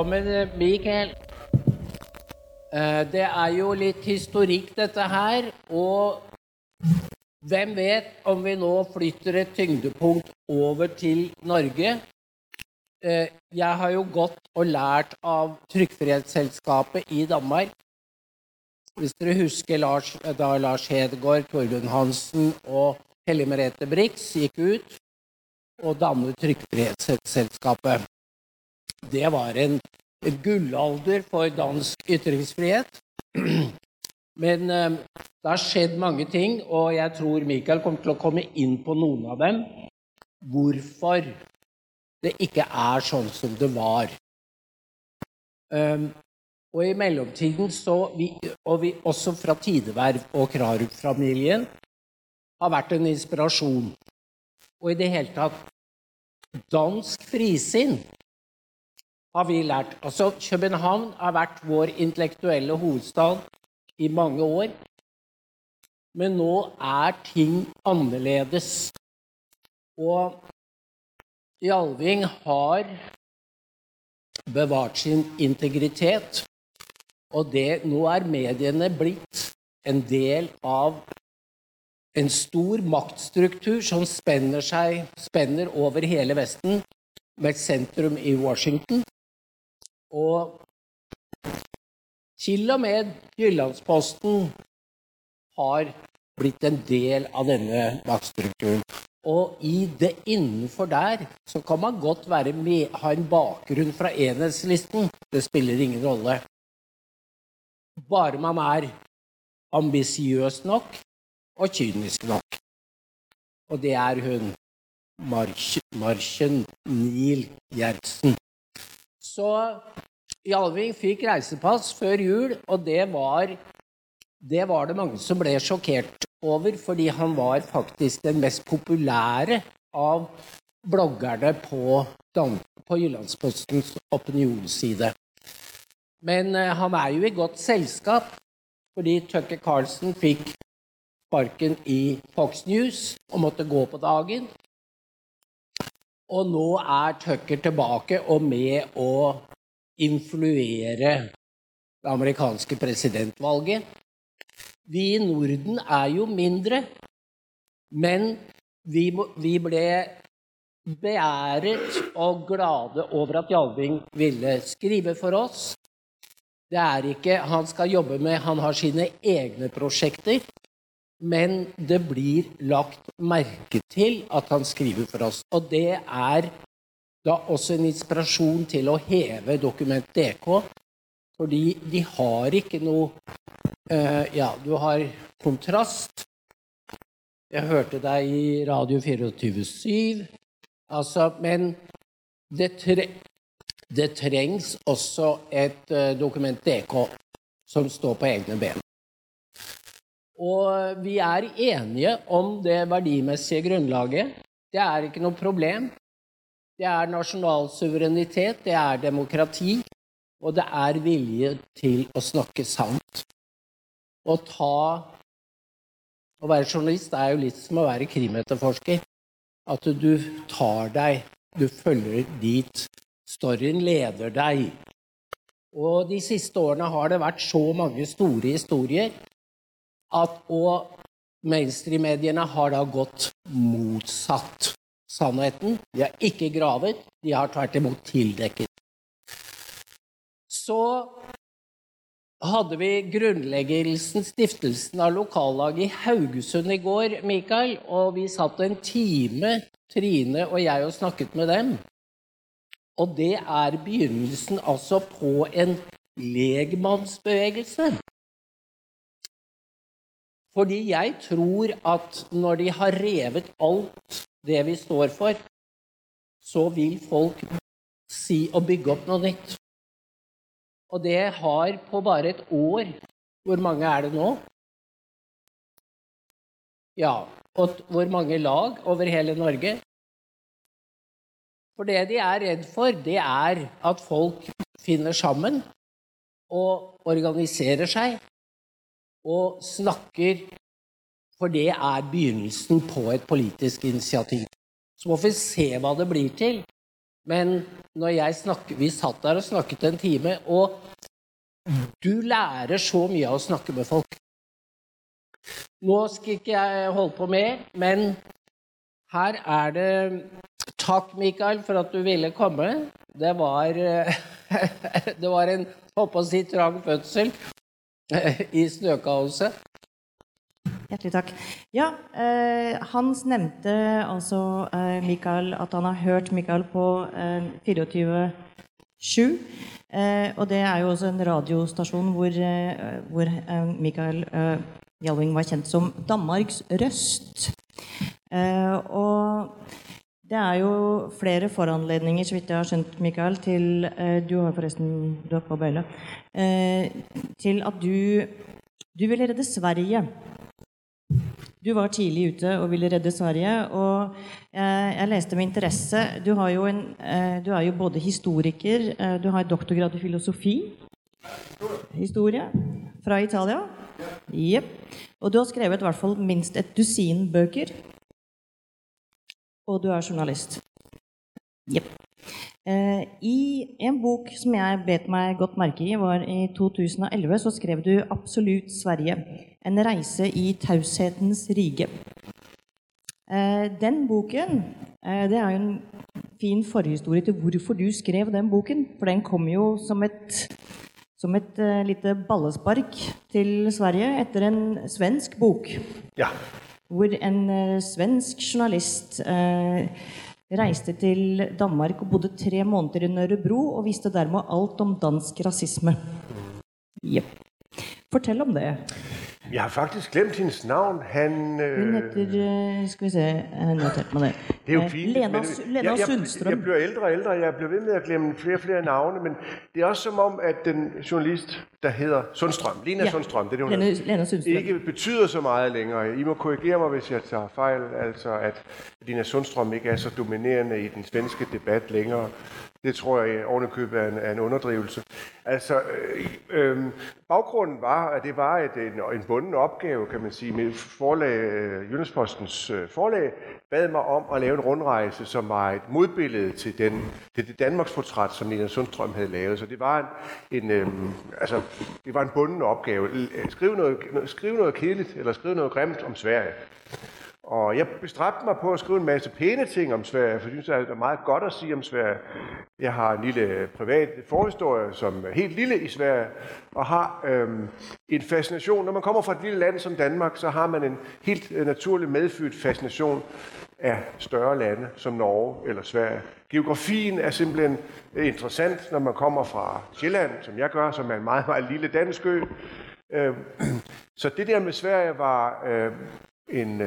Velkommen, Mikael. Eh, Det er jo litt historikk, dette her. Og hvem vet om vi nå flytter et tyngdepunkt over til Norge? Eh, Jeg har jo gått og lært av Trykkfrihetsselskapet i Danmark. Hvis dere husker Lars, da Lars Hedegaard, Torbjørn Hansen og Helle Merete Brix gikk ut og dannet Trykkfrihetsselskapet. Det var en gullalder for dansk ytringsfrihet. Men eh, det har skjedd mange ting, og jeg tror Michael kommer til å komme inn på noen av dem. Hvorfor det ikke er sånn som det var. Um, og i mellomtiden så vi, Og vi også fra Tideverv og Krarup-familien har vært en inspirasjon. Og i det hele tatt Dansk frisinn har vi lært. Altså, København har vært vår intellektuelle hovedstad i mange år. Men nå er ting annerledes. Og Jalving har bevart sin integritet. Og det, nå er mediene blitt en del av en stor maktstruktur som spenner, seg, spenner over hele Vesten, med et sentrum i Washington. Og til og med Jyllandsposten har blitt en del av denne maktstrukturen. Og i det innenfor der så kan man godt med, ha en bakgrunn fra enhetslisten. Det spiller ingen rolle. Bare man er ambisiøs nok og kynisk nok. Og det er hun. Marchen Niel Gjertsen. Så Jalving fikk reisepass før jul, og det var, det var det mange som ble sjokkert over, fordi han var faktisk den mest populære av bloggerne på, på Jyllandspostens opinionsside. Men uh, han er jo i godt selskap, fordi Tucker Carlsen fikk sparken i Fox News og måtte gå på dagen. Og nå er Tucker tilbake og med å influere det amerikanske presidentvalget. Vi i Norden er jo mindre, men vi, vi ble beæret og glade over at Jalving ville skrive for oss. Det er ikke Han skal jobbe med Han har sine egne prosjekter. Men det blir lagt merke til at han skriver for oss. Og det er da også en inspirasjon til å heve Dokument DK. Fordi de har ikke noe uh, Ja, du har kontrast. Jeg hørte deg i Radio 24-7. Altså, men det, tre det, trengs også et uh, Dokument DK som står på egne ben. Og vi er enige om det verdimessige grunnlaget. Det er ikke noe problem. Det er nasjonal suverenitet, det er demokrati, og det er vilje til å snakke sant. Å ta Å være journalist er jo litt som å være krimetterforsker. At du tar deg Du følger dit storyen leder deg. Og de siste årene har det vært så mange store historier at og mainstream-mediene har da gått motsatt sannheten. De har ikke gravet, de har tvert imot tildekket. Så hadde vi grunnleggelsen, stiftelsen av lokallaget i Haugesund i går, Mikael, og vi satt en time, Trine og jeg, og snakket med dem. Og det er begynnelsen altså på en legmannsbevegelse. Fordi jeg tror at når de har revet alt det vi står for, så vil folk si og bygge opp noe nytt. Og det har på bare et år Hvor mange er det nå? Ja, og hvor mange lag over hele Norge? For det de er redd for, det er at folk finner sammen og organiserer seg og snakker for det er begynnelsen på et politisk initiativ. Så må vi se hva det blir til. Men når jeg snakker, vi satt der og snakket en time, og du lærer så mye av å snakke med folk. Nå skal ikke jeg holde på mer, men her er det Takk, Mikael, for at du ville komme. Det var, det var en holdt på å si trang fødsel i snøkaoset. Hjertelig takk. Ja, eh, Hans nevnte altså eh, Mikael, at han har hørt Mikael på eh, 24-7. Eh, og det er jo også en radiostasjon hvor, eh, hvor eh, Mikael Hjalving var kjent som Danmarks røst. og det er jo flere foranledninger, så vidt jeg har skjønt, Mikael, til Du har forresten du er på bøyle. til at du, du ville redde Sverige. Du var tidlig ute og ville redde Sverige. Og jeg, jeg leste med interesse Du, en, eh, du, er jo både historiker eh, Du har doktorgrad i filosofi. Historie fra Italia. Jepp. Og du har skrevet i hvert fall minst et dusin bøker. Og du er journalist. Jepp. Eh, I en bok som jeg bet meg godt merke i, var i 2011, så skrev du 'Absolutt Sverige'. En reise i taushetens rige. Eh, den boken eh, det er jo en fin forhistorie til hvorfor du skrev den boken. For den kom jo som et, som et lite ballespark til Sverige etter en svensk bok. Ja. Hvor en svensk journalist reiste til Danmark og bodde tre måneder i Nørrebro og visste dermed alt om dansk rasisme. Yep. Fortell om det. Jeg har faktisk glemt hennes navn. Han øh... Hun heter øh, Skal vi se Jeg har notert meg det. Det er jo fint. Lena, Lena jeg, Sundstrøm. Jeg, blir eldre og eldre. Jeg blir ved med å glemme flere og flere navne. Men det er også som om, at den journalist, der heter Sundstrøm, Lena ja. Sundstrøm, det er det, hun Lena, Lena Sundstrøm. ikke betyder så mye lenger. I må korrigere meg hvis jeg tar feil. Altså, at Lena Sundstrøm ikke er så dominerende i den svenske debatt længere. Det tror jeg ovenikøbet er en, er en underdrivelse. Altså, øh, øh, baggrunden var, at det var et, en, en bunden opgave, kan man sige. Med forlag, øh, Jyllandspostens øh, forlag bad mig om at lave en rundrejse, som var et modbillede til, den, til det Danmarks portræt, som Nina Sundstrøm havde lavet. Så det var en, en, øh, altså, det var en bunden opgave. Skrive noget, skrive noget kedeligt, eller skrive noget grimt om Sverige. Og jeg bestræbte mig på at skrive en masse pæne ting om Sverige, for jeg synes, det er meget godt at sige om Sverige. Jeg har en lille privat forhistorie, som er helt lille i Sverige, og har øhm, en fascination. Når man kommer fra et lille land som Danmark, så har man en helt øh, naturlig medfødt fascination af større lande som Norge eller Sverige. Geografien er simpelthen øh, interessant, når man kommer fra Sjælland, som jeg gør, som er en meget, meget lille dansk ø. Så det der med Sverige var øh, en,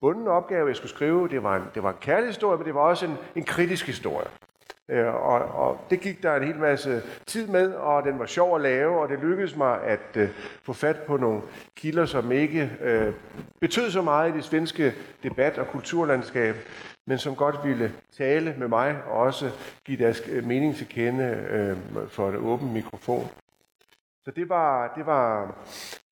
bunden opgave, jeg skulle skrive. Det var en, det var en kærlig historie, men det var også en, en kritisk historie. Øh, og, og det gik der en hel masse tid med, og den var sjov at lave, og det lykkedes mig at øh, få fat på nogle kilder, som ikke øh, betød så meget i det svenske debat- og kulturlandskab, men som godt ville tale med mig og også give deres øh, mening til kende øh, for et åbent mikrofon. Så det var, det var,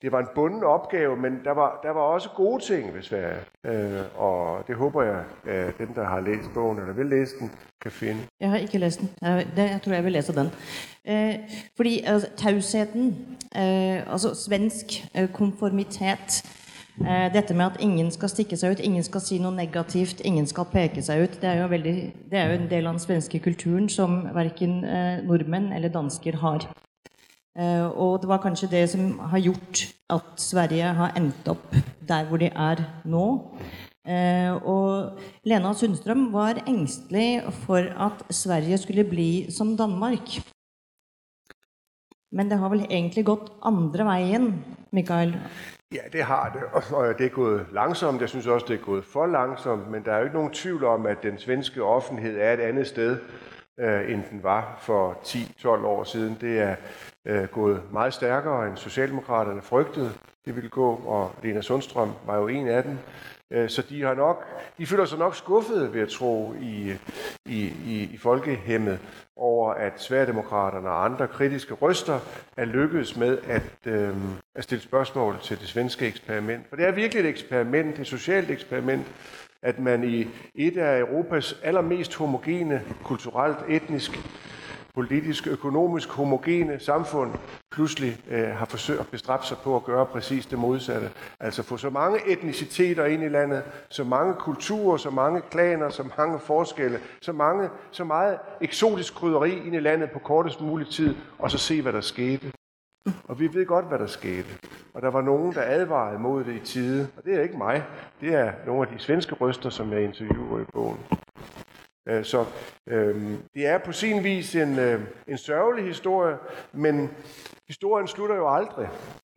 det var en bunden opgave, men der var, der var også gode ting ved Sverige. Øh, og det håber jeg, at den, der har læst bogen, eller vil læse den, kan finde. Jeg har ikke læst den. Jeg, tror, jeg vil læse den. Eh, fordi altså, tausheten, eh, altså svensk eh, konformitet, eh, dette med at ingen skal stikke seg ut, ingen skal si noe negativt, ingen skal peke seg ut, det er jo, veldig, det er jo en del av den svenske kulturen som verken nordmenn eller dansker har. Eh, og det var kanskje det som har gjort at Sverige har endt opp der hvor de er nå. Eh, og Lena Sundstrøm var engstelig for at Sverige skulle bli som Danmark. Men det har vel egentlig gått andre veien, Mikael? Ja, det har det. Og det er gået langsomt. Jeg synes også, det er gået for langsomt. Men der er jo ikke noen tvivl om, at den svenske offentlighet er et annet sted, øh, end den var for 10-12 år siden. Det er øh, gået meget stærkere, end Socialdemokraterne frygtede, det ville gå, og Lena Sundstrøm var jo en af dem. Øh, så de, har nok, de føler sig nok skuffede, ved at tro, i, i, i, i folkehemmet over, at Sverigedemokraterne og andre kritiske røster er lykkedes med at, øh, at stille spørgsmål til det svenske eksperiment. For det er virkelig et eksperiment, et socialt eksperiment, at man i et af Europas allermest homogene, kulturelt, etnisk, politisk, økonomisk homogene samfund pludselig øh, har forsøgt at bestræbe sig på at gøre præcis det modsatte. Altså få så mange etniciteter ind i landet, så mange kulturer, så mange klaner, så mange forskelle, så, mange, så meget eksotisk krydderi ind i landet på kortest mulig tid, og så se, hvad der skete. Og vi ved godt, hvad der skete. Og der var nogen, der advarede mod det i tide. Og det er ikke mig. Det er nogle af de svenske røster, som jeg interviewer i bogen. Øh, så øh, det er på sin vis en, øh, en sørgelig historie, men historien slutter jo aldrig.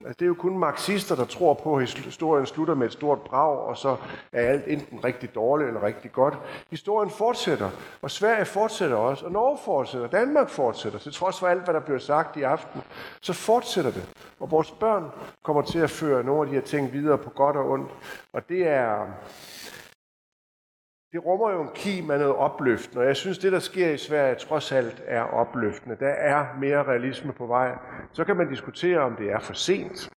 Altså, det er jo kun marxister, der tror på, at historien slutter med et stort brag, og så er alt enten rigtig dårligt eller rigtig godt. Historien fortsætter, og Sverige fortsætter også, og Norge fortsætter, Danmark fortsætter. Til trods for alt, hvad der bliver sagt i aften, så fortsætter det. Og vores børn kommer til at føre nogle af de her ting videre på godt og ondt. Og det er, det rummer jo en kim af noget opløftende, og jeg synes, det, der sker i Sverige, trods alt er opløftende. Der er mere realisme på vej. Så kan man diskutere, om det er for sent.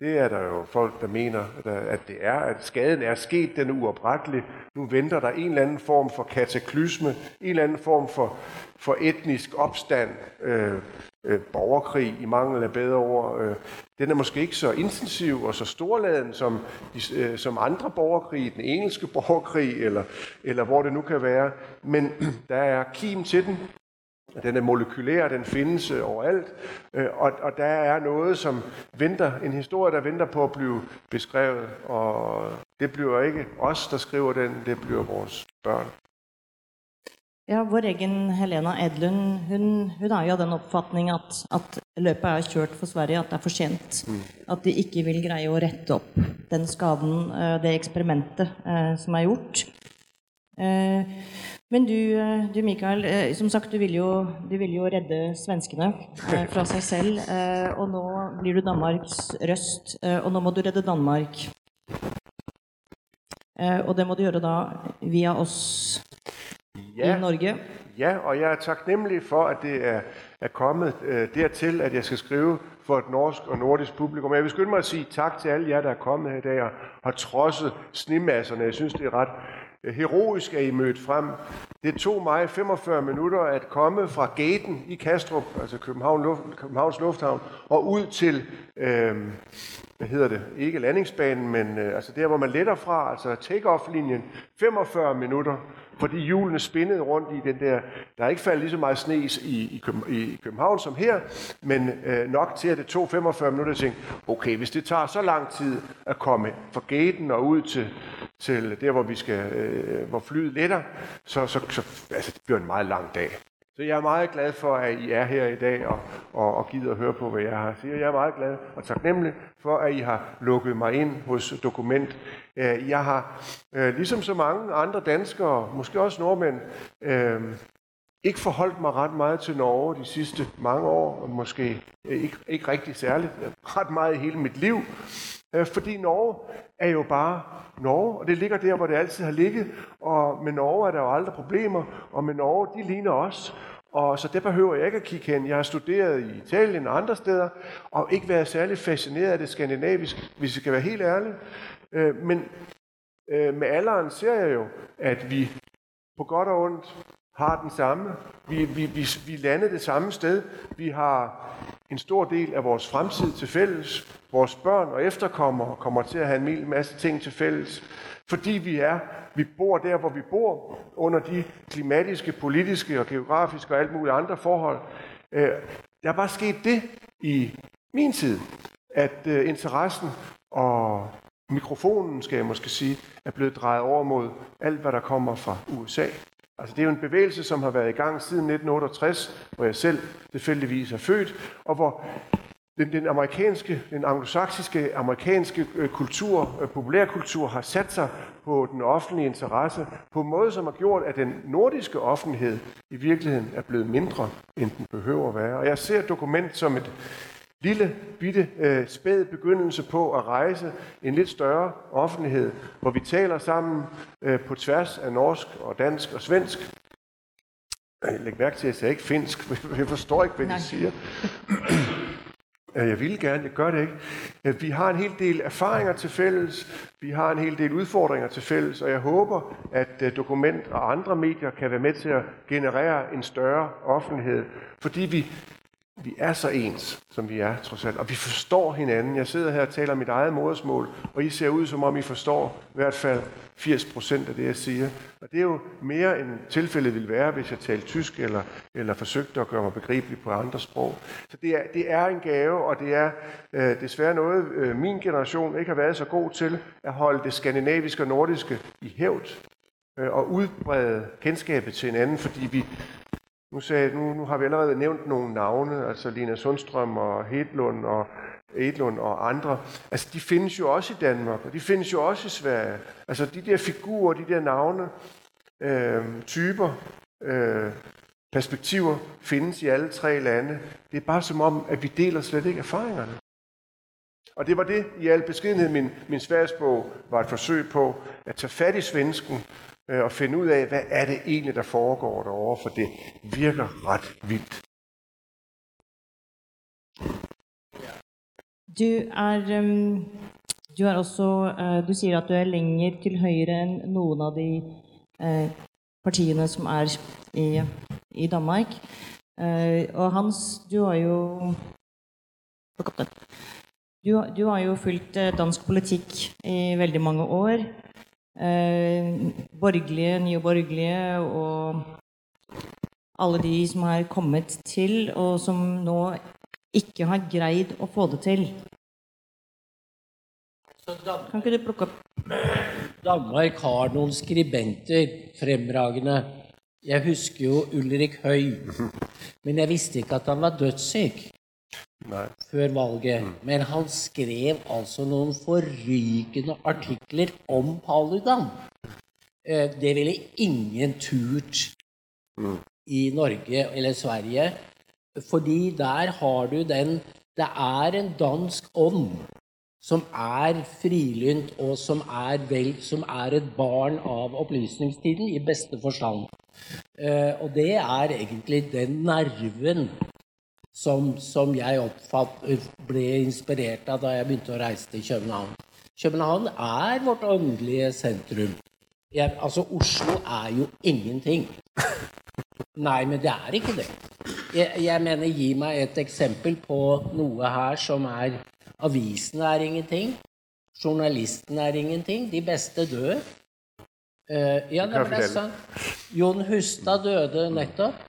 Det er der jo folk, der mener, at det er, at skaden er sket, den er uoprettelig. Nu venter der en eller anden form for kataklysme, en eller anden form for, for etnisk opstand, øh, øh, borgerkrig i mangel af bedre ord. Øh, den er måske ikke så intensiv og så storladen som, øh, som andre borgerkrig, den engelske borgerkrig, eller, eller hvor det nu kan være. Men der er kim til den. Den er molekylær, den findes øh, overalt, øh, og, og der er noget, som venter, en historie, der venter på at blive beskrevet, og det bliver ikke os, der skriver den, det bliver vores børn. Ja, Vår egen Helena Edlund hun, hun har jo den oppfatning at, at løpet er kjørt for Sverige, at det er for sent. Mm. At de ikke vil greie å rette opp den skaden, eh, det eksperimentet som er gjort. Eh, men du, du Mikael, som sagt, du vil, jo, vil jo redde svenskene fra seg selv. Og nå blir du Danmarks røst, og nå må du redde Danmark. Og det må du gjøre da via oss ja, i Norge. Ja, og jeg er takknemlig for, at det er, er kommet dertil, at jeg skal skrive for et norsk og nordisk publikum. Jeg vil skynde meg å si takk til alle jer, der er kommet her i dag og har trosset snemasserne. Jeg synes, det er ret øh, heroisk, er I mødt frem. Det tog mig 45 minutter at komme fra gaten i Kastrup, altså København Luft, Københavns Lufthavn, og ud til, øh, hvad hedder det, ikke landingsbanen, men øh, altså der, hvor man letter fra, altså take-off-linjen, 45 minutter fordi hjulene spinnede rundt i den der, der er ikke faldet lige så meget sne i, i, i København som her, men øh, nok til, at det tog 45 minutter at tænkte, okay, hvis det tager så lang tid at komme fra gaten og ud til, til der, hvor, vi skal, øh, hvor flyet letter, så, så, så altså, det bliver en meget lang dag. Så jeg er meget glad for, at I er her i dag og, og, og gider at høre på, hvad jeg har at sige. Jeg er meget glad og taknemmelig for, at I har lukket mig ind hos Dokument. Øh, jeg har, øh, ligesom så mange andre danskere, måske også nordmænd, øh, ikke forholdt mig ret meget til Norge de sidste mange år, og måske ikke, ikke rigtig særligt, ret meget i hele mit liv. Fordi Norge er jo bare Norge, og det ligger der, hvor det altid har ligget. Og med Norge er der jo aldri problemer, og med Norge, de ligner os. Og så det behøver jeg ikke at kigge hen. Jeg har studeret i Italien og andre steder, og ikke været særlig fascineret af det skandinaviske, hvis jeg skal være helt ærlig. Øh, men øh, med alderen ser jeg jo, at vi på godt og ondt har den samme. Vi, vi, vi, vi lander det samme sted. Vi har en stor del af vores fremtid til fælles. Vores børn og efterkommere kommer til at have en masse ting til fælles. Fordi vi er, vi bor der, hvor vi bor, under de klimatiske, politiske og geografiske og alt mulig andre forhold. Det der er bare sket det i min tid, at øh, interessen og mikrofonen, skal jeg måske sige, er blevet drejet over mod alt, hvad der kommer fra USA. Altså det er jo en bevægelse, som har været i gang siden 1968, hvor jeg selv tilfældigvis er født, og hvor den, den amerikanske, den anglosaksiske amerikanske øh, kultur, øh, populærkultur, har sat sig på den offentlige interesse på en måde, som har gjort, at den nordiske offentlighed i virkeligheden er blevet mindre, end den behøver at være. Og jeg ser dokument som et lille, bitte, øh, spæd begyndelse på at rejse en lidt større offentlighed, hvor vi taler sammen øh, på tværs af norsk og dansk og svensk. Læg mærke til, at jeg ikke finsk. Jeg forstår ikke, hvad de siger. Øh, Jeg vil gerne, jeg gør det ikke. Øh, Vi har en hel del erfaringer til fælles, vi har en hel del udfordringer til fælles, og jeg håber, at øh, Dokument og andre medier kan være med til at generere en større offentlighed, fordi vi, vi er så ens, som vi er, trods alt, og vi forstår hinanden. Jeg sidder her og taler mit eget modersmål, og I ser ud, som om I forstår i hvert fald 80 procent af det, jeg siger. Og det er jo mere end tilfældet ville være, hvis jeg talte tysk eller, eller forsøgte at gøre mig begribelig på andre sprog. Så det er, det er en gave, og det er øh, desværre noget, øh, min generation ikke har været så god til at holde det skandinaviske og nordiske i hævd øh, og udbrede kendskabet til hinanden, fordi vi, nu, sagde, nu, nu har vi allerede nævnt nogle navne, altså Lina Sundstrøm og Hedlund og Edlund og andre. Altså, de findes jo også i Danmark, og de findes jo også i Sverige. Altså, de der figurer, de der navne, øh, typer, øh, perspektiver findes i alle tre lande. Det er bare som om, at vi deler slet ikke erfaringerne. Og det var det, i al beskedenhed, min, min sværsbog var et forsøg på at tage fat i svensken og finde ud af, hvad er det egentlig, der foregår derovre, for det virker ret vildt. Du er, du er også eh, Du sier at du er lenger til høyre enn noen av de eh, partiene som er i, i Danmark. Og Hans, du har jo. Du, du har jo fulgt dansk politikk i veldig mange år. Eh, borgerlige, nye borgerlige og alle de som har kommet til, og som nå ikke har greid å få det til. Kan ikke du plukke opp Danmark har noen skribenter fremragende. Jeg husker jo Ulrik Høy, men jeg visste ikke at han var dødssyk Nej. før valget. Men han skrev altså noen forrykende artikler om Paludan. Eh, Det ville ingen turt i Norge eller Sverige, fordi der har du den Det er en dansk ånd som er frilynt, og som er, vel, som er et barn av opplysningstiden i beste forstand. Eh, og det er egentlig den nerven som, som jeg oppfatt, ble inspirert av da jeg begynte å reise til København. København er vårt åndelige sentrum. Jeg, altså, Oslo er jo ingenting. Nei, men det er ikke det. Jeg, jeg mener, gi meg et eksempel på noe her som er Avisen er ingenting. Journalisten er ingenting. De beste dør. Uh, ja, det er sant. Jon Hustad døde nettopp.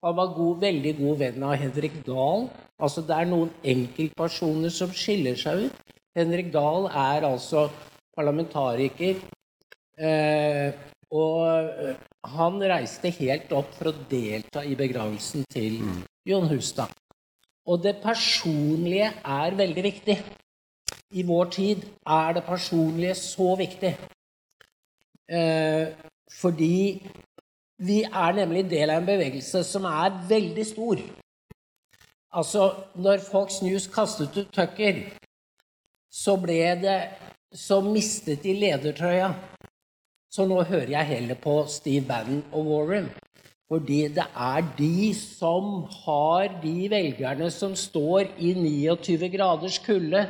Han var god, veldig god venn av Henrik Dahl. Altså, det er noen enkeltpersoner som skiller seg ut. Henrik Dahl er altså parlamentariker. Eh, og han reiste helt opp for å delta i begravelsen til Jon Hustad. Og det personlige er veldig viktig. I vår tid er det personlige så viktig. Eh, fordi vi er nemlig del av en bevegelse som er veldig stor. Altså, når Fox News kastet ut Tucker, så ble det Så mistet de ledertrøya. Så nå hører jeg heller på Steve Bannon og Warren. Fordi det er de som har de velgerne som står i 29 graders kulde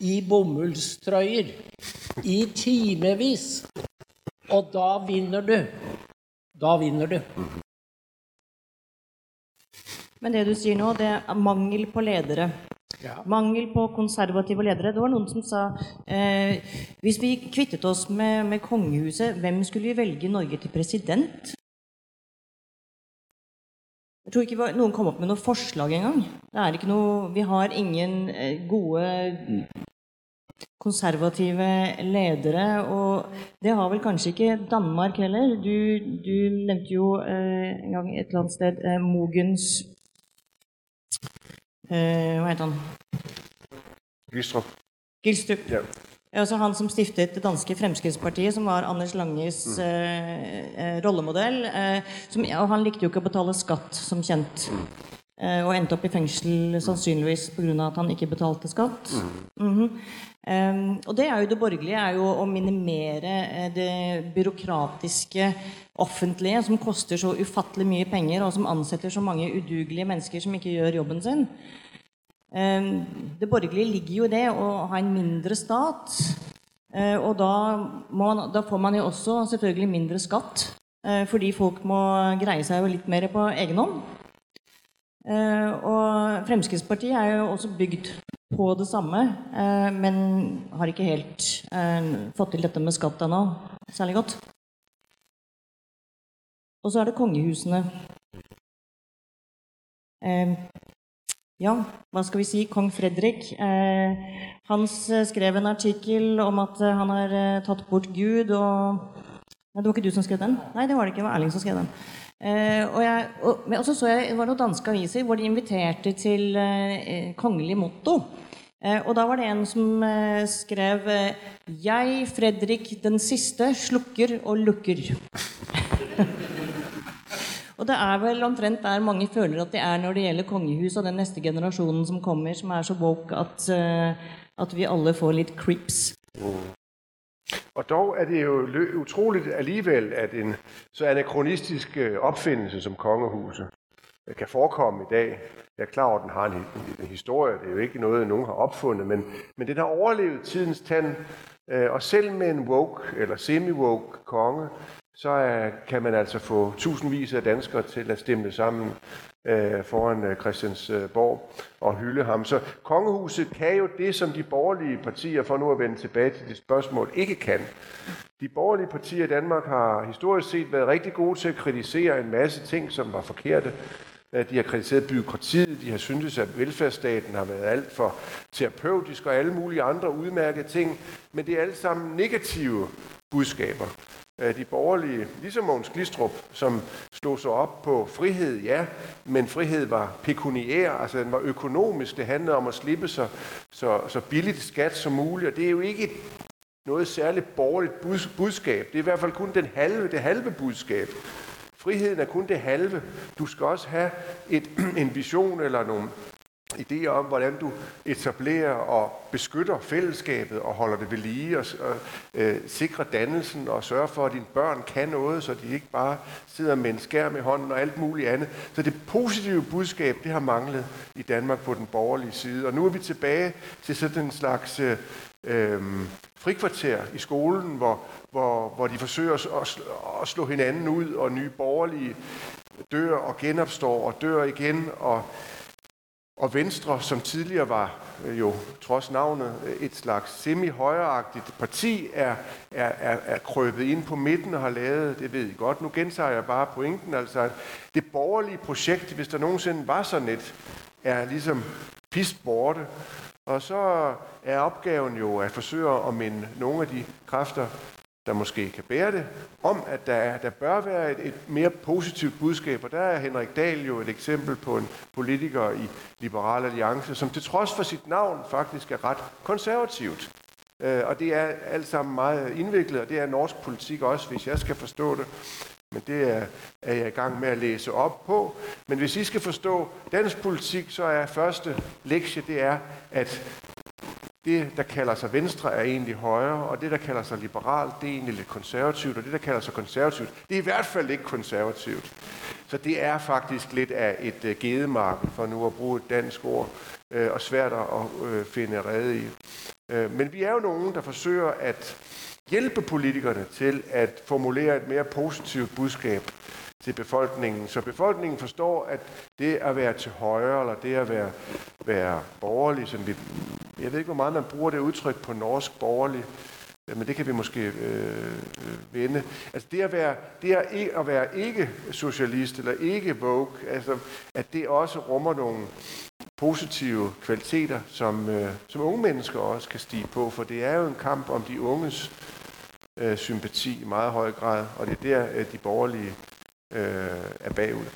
i bomullstrøyer i timevis. Og da vinner du. Da vinner du. Men det du sier nå, det er mangel på ledere. Mangel på konservative ledere. Det var noen som sa eh, hvis vi kvittet oss med, med kongehuset, hvem skulle vi velge Norge til president? Jeg tror ikke noen kom opp med noe forslag engang. Det er ikke noe, vi har ingen eh, gode konservative ledere, og det har vel kanskje ikke Danmark heller. Du, du nevnte jo eh, en gang et eller annet sted eh, Mogens eh, Hva heter han? Gilstrup. Gilstrup. Ja. Altså han som stiftet det danske Fremskrittspartiet, som var Anders Langes eh, eh, rollemodell. Eh, som, og han likte jo ikke å betale skatt, som kjent. Eh, og endte opp i fengsel sannsynligvis pga. at han ikke betalte skatt. Mm -hmm. um, og det er jo det borgerlige, er jo å minimere eh, det byråkratiske offentlige, som koster så ufattelig mye penger, og som ansetter så mange udugelige mennesker som ikke gjør jobben sin. Um, det borgerlige ligger jo i det å ha en mindre stat. Uh, og da, man, da, får man jo også selvfølgelig mindre skatt, uh, fordi folk må greie seg jo litt mer på egen hånd. Eh, og Fremskrittspartiet er jo også bygd på det samme, eh, men har ikke helt eh, fått til dette med skatt ennå særlig godt. Og så er det kongehusene. Ja, hva skal vi si? Kong Fredrik. Han skrev en artikkel om at han har tatt bort Gud og Nei, det var ikke du som skrev den? Nei, det var det ikke. Det var Erling som skrev den. Eh, og, jeg, og, men også så jeg det var noen danske aviser hvor de inviterte til eh, kongelig motto. Eh, og da var det en som skrev 'Jeg, Fredrik den siste, slukker og lukker'. Og det er vel omtrent der mange føler at de er når det gjelder kongehus og den neste generasjonen som kommer, som er så woke at, at vi alle får litt creeps. Og dog er det jo utroligt alligevel, at en så anakronistisk øh, opfindelse som kongehuset øh, kan forekomme i dag. Jeg er klar over, at den har en, en historie. Det er jo ikke noget, nogen har opfundet, men, men den har overlevet tidens tand. Øh, og selv med en woke eller semi-woke konge, så kan man altså få tusindvis af danskere til at stemme sammen øh, foran øh, Christiansborg og hylde ham. Så kongehuset kan jo det, som de borgerlige partier, for nu at vende tilbage til det spørgsmål, ikke kan. De borgerlige partier i Danmark har historisk set været rigtig gode til at kritisere en masse ting, som var forkerte. Øh, de har kritiseret byråkratiet, de har syntes, at velfærdsstaten har været alt for terapeutisk og alle mulige andre udmærkede ting, men det er alle sammen negative budskaber de borgerlige, ligesom Mogens Glistrup, som slog sig op på frihed, ja, men frihed var pekuniær, altså den var økonomisk, det handlede om at slippe så, så, så billigt skat som muligt, og det er jo ikke noget særligt borgerligt budskab. Det er i hvert fald kun den halve, det halve budskab. Friheden er kun det halve. Du skal også have et, en vision eller nogle idéer om, hvordan du etablerer og beskytter fællesskabet og holder det ved lige og, og øh, sikrer dannelsen og sørger for, at dine børn kan noget, så de ikke bare sidder med en skærm i hånden og alt muligt andet. Så det positive budskab, det har manglet i Danmark på den borgerlige side. Og nu er vi tilbage til sådan en slags øh, øh, frikvarter i skolen, hvor, hvor, hvor de forsøger at, slå hinanden ud, og nye borgerlige dør og genopstår og dør igen, og og Venstre, som tidligere var øh, jo trods navnet øh, et slags semi-højreagtigt parti, er, er, er, er krøbet ind på midten og har lavet, det ved I godt, nu gentager jeg bare pointen, altså at det borgerlige projekt, hvis der nogensinde var sådan et, er ligesom pist borte. Og så er opgaven jo at forsøge at minde nogle af de kræfter, der måske kan bære det, om at der, er, der bør være et, et mere positivt budskab. Og der er Henrik Dahl jo et eksempel på en politiker i Liberal Alliance, som til trods for sit navn faktisk er ret konservativt. Øh, og det er alt sammen meget indviklet, og det er norsk politik også, hvis jeg skal forstå det. Men det er, er jeg i gang med at læse op på. Men hvis I skal forstå dansk politik, så er første lektie, det er, at det, der kalder sig venstre, er egentlig højre, og det, der kalder sig liberalt, det er egentlig lidt konservativt, og det, der kalder sig konservativt, det er i hvert fald ikke konservativt. Så det er faktisk lidt af et uh, gedemarked, for nu at bruge et dansk ord, uh, og svært at uh, finde redde i. Uh, men vi er jo nogen, der forsøger at hjælpe politikerne til at formulere et mere positivt budskab til befolkningen, så befolkningen forstår, at det at være til højre, eller det at være, være borgerlig, som vi, jeg ved ikke, hvor meget man bruger det udtryk på norsk borgerlig, men det kan vi måske øh, øh, vende. Altså det at være, det at være ikke socialist eller ikke woke, altså at det også rummer nogle positive kvaliteter, som, øh, som unge mennesker også kan stige på, for det er jo en kamp om de unges øh, sympati i meget høj grad, og det er der, øh, de borgerlige øh, er bagud.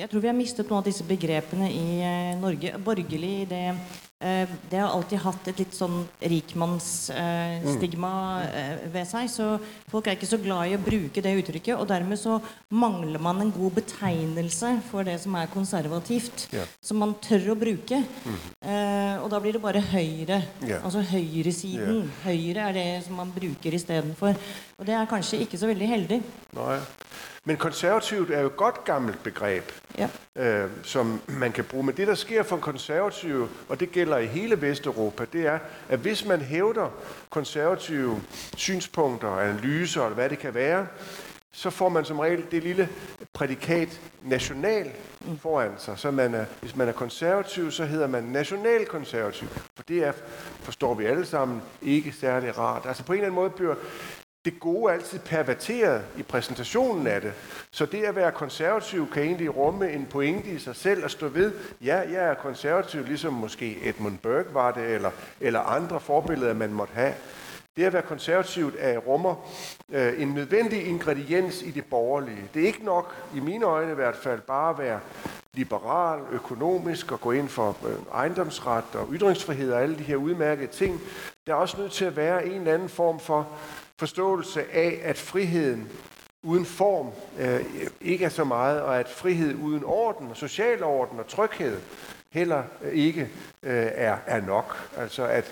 Jeg tror vi har mistet noen av disse begrepene i eh, Norge. Borgerlig, det, det, har alltid hatt et litt sånn rikmannsstigma eh, ved seg. Så folk er ikke så glad i å bruke det uttrykket. Og dermed så mangler man en god betegnelse for det som er konservativt. Yeah. Som man tør å bruke. Mm. og da blir det bare Høyre. Yeah. Altså høyresiden. Yeah. Høyre er det som man bruker istedenfor. Og det er kanskje ikke så veldig heldig. Nei. Men konservativt er jo et godt gammelt begreb. Ja. øh, som man kan bruge. Men det, der sker for konservative, og det gælder i hele Vesteuropa, det er, at hvis man hævder konservative synspunkter, analyser, eller hvad det kan være, så får man som regel det lille prædikat national foran sig. Så man er, hvis man er konservativ, så hedder man nationalkonservativ. For det er, forstår vi alle sammen, ikke særlig rart. Altså på en eller anden måde bliver det gode altid perverteret i præsentationen af det. Så det at være konservativ kan egentlig rumme en pointe i sig selv og stå ved, ja, jeg er konservativ, ligesom måske Edmund Burke var det, eller, eller andre forbilleder, man måtte have. Det at være konservativt er, rummer øh, en nødvendig ingrediens i det borgerlige. Det er ikke nok, i mine øjne i hvert fald, bare at være liberal, økonomisk og gå ind for øh, ejendomsret og ytringsfrihed og alle de her udmærkede ting. Der er også nødt til at være en eller anden form for forståelse af, at friheden uden form øh, ikke er så meget, og at frihed uden orden, social orden og tryghed heller øh, ikke øh, er, er nok. Altså at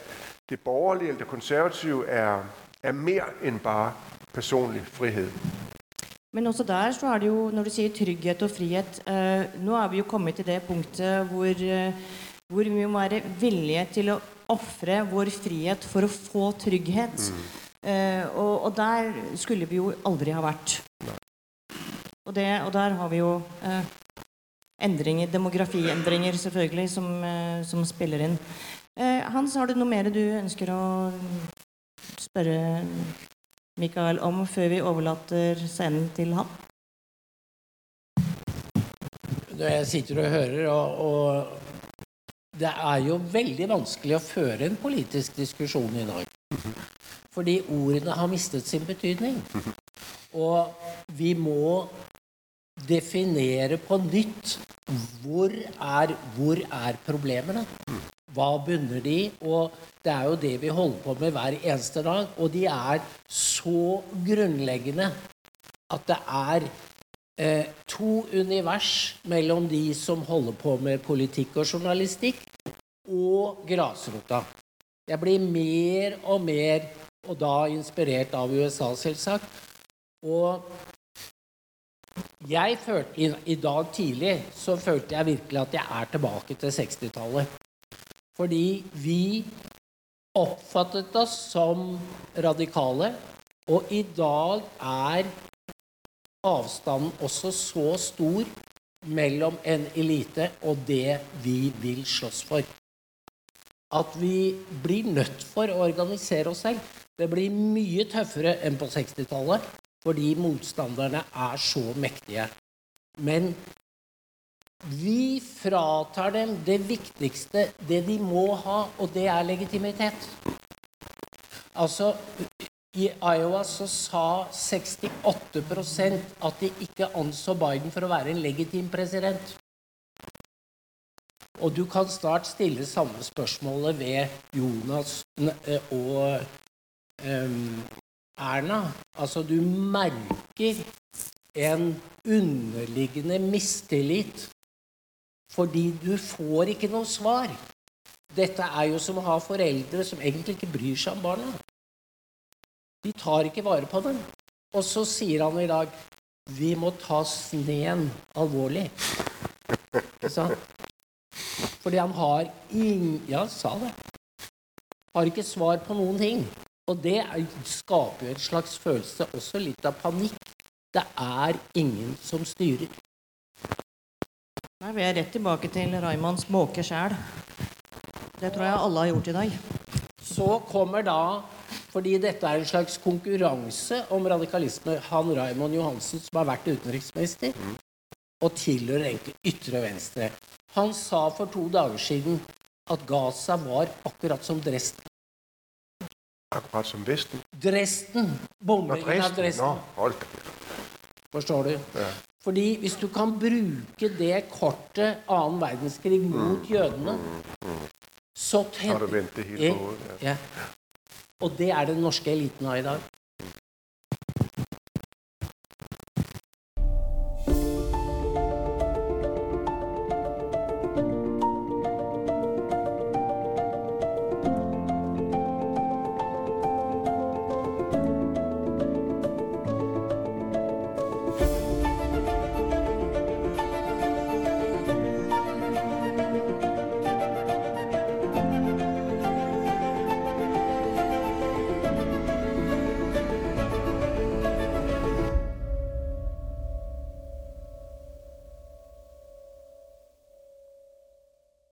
det borgerlige eller det konservative er, er mere end bare personlig frihed. Men også der så er det jo, når du sier trygghet og frihet eh, Nå er vi jo kommet til det punktet hvor, eh, hvor vi må være villige til å ofre vår frihet for å få trygghet. Eh, og, og der skulle vi jo aldri ha vært. Og, det, og der har vi jo eh, endringer, demografiendringer selvfølgelig, som, eh, som spiller inn. Eh, Hans, har du noe mer du ønsker å spørre Mikael om før vi overlater scenen til han? Når jeg sitter og hører, og, og det er jo veldig vanskelig å føre en politisk diskusjon i dag. Fordi ordene har mistet sin betydning. Og vi må definere på nytt hvor er, hvor er problemene. Hva bunner de? Og det er jo det vi holder på med hver eneste dag. Og de er så grunnleggende at det er eh, to univers mellom de som holder på med politikk og journalistikk, og grasrota. Jeg blir mer og mer, og da inspirert av USA, selvsagt. Og jeg følte, i, dag tidlig så følte jeg virkelig at jeg er tilbake til 60-tallet. Fordi vi oppfattet oss som radikale, og i dag er avstanden også så stor mellom en elite og det vi vil slåss for. At vi blir nødt for å organisere oss selv. Det blir mye tøffere enn på 60-tallet, fordi motstanderne er så mektige. Men vi fratar dem det viktigste, det de må ha, og det er legitimitet. Altså, i Iowa så sa 68% at de ikke anså Biden for å være en legitim president. Og du kan snart stille samme spørsmålet ved Jonas eh, og um, Erna. Altså, du merker en underliggende mistillit fordi du får ikke noe svar. Dette er jo som å ha foreldre som egentlig ikke bryr seg om barna. De tar ikke vare på dem. Og så sier han i dag vi må ta sneen alvorlig. Fordi han har ingen Ja, han sa det. Har ikke svar på noen ting. Og det er- skaper jo et slags følelse, også litt av panikk. Det er ingen som styrer. Nei, Vi er rett tilbake til Raymonds måke sjæl. Det tror jeg alle har gjort i dag. Så kommer da, fordi dette er en slags konkurranse om radikalisme, han Raymond Johansen, som har vært utenriksminister, og tilhører egentlig ytre venstre. Han sa for to dager siden at Gaza var akkurat som Dresden. Akkurat som Vesten. Dresden! Bombingen av Dresden. Forstår du? Ja. Fordi hvis du kan bruke det kortet annen verdenskrig mot jødene, så tenker jeg hovedet, ja. Og det er den norske eliten av i dag.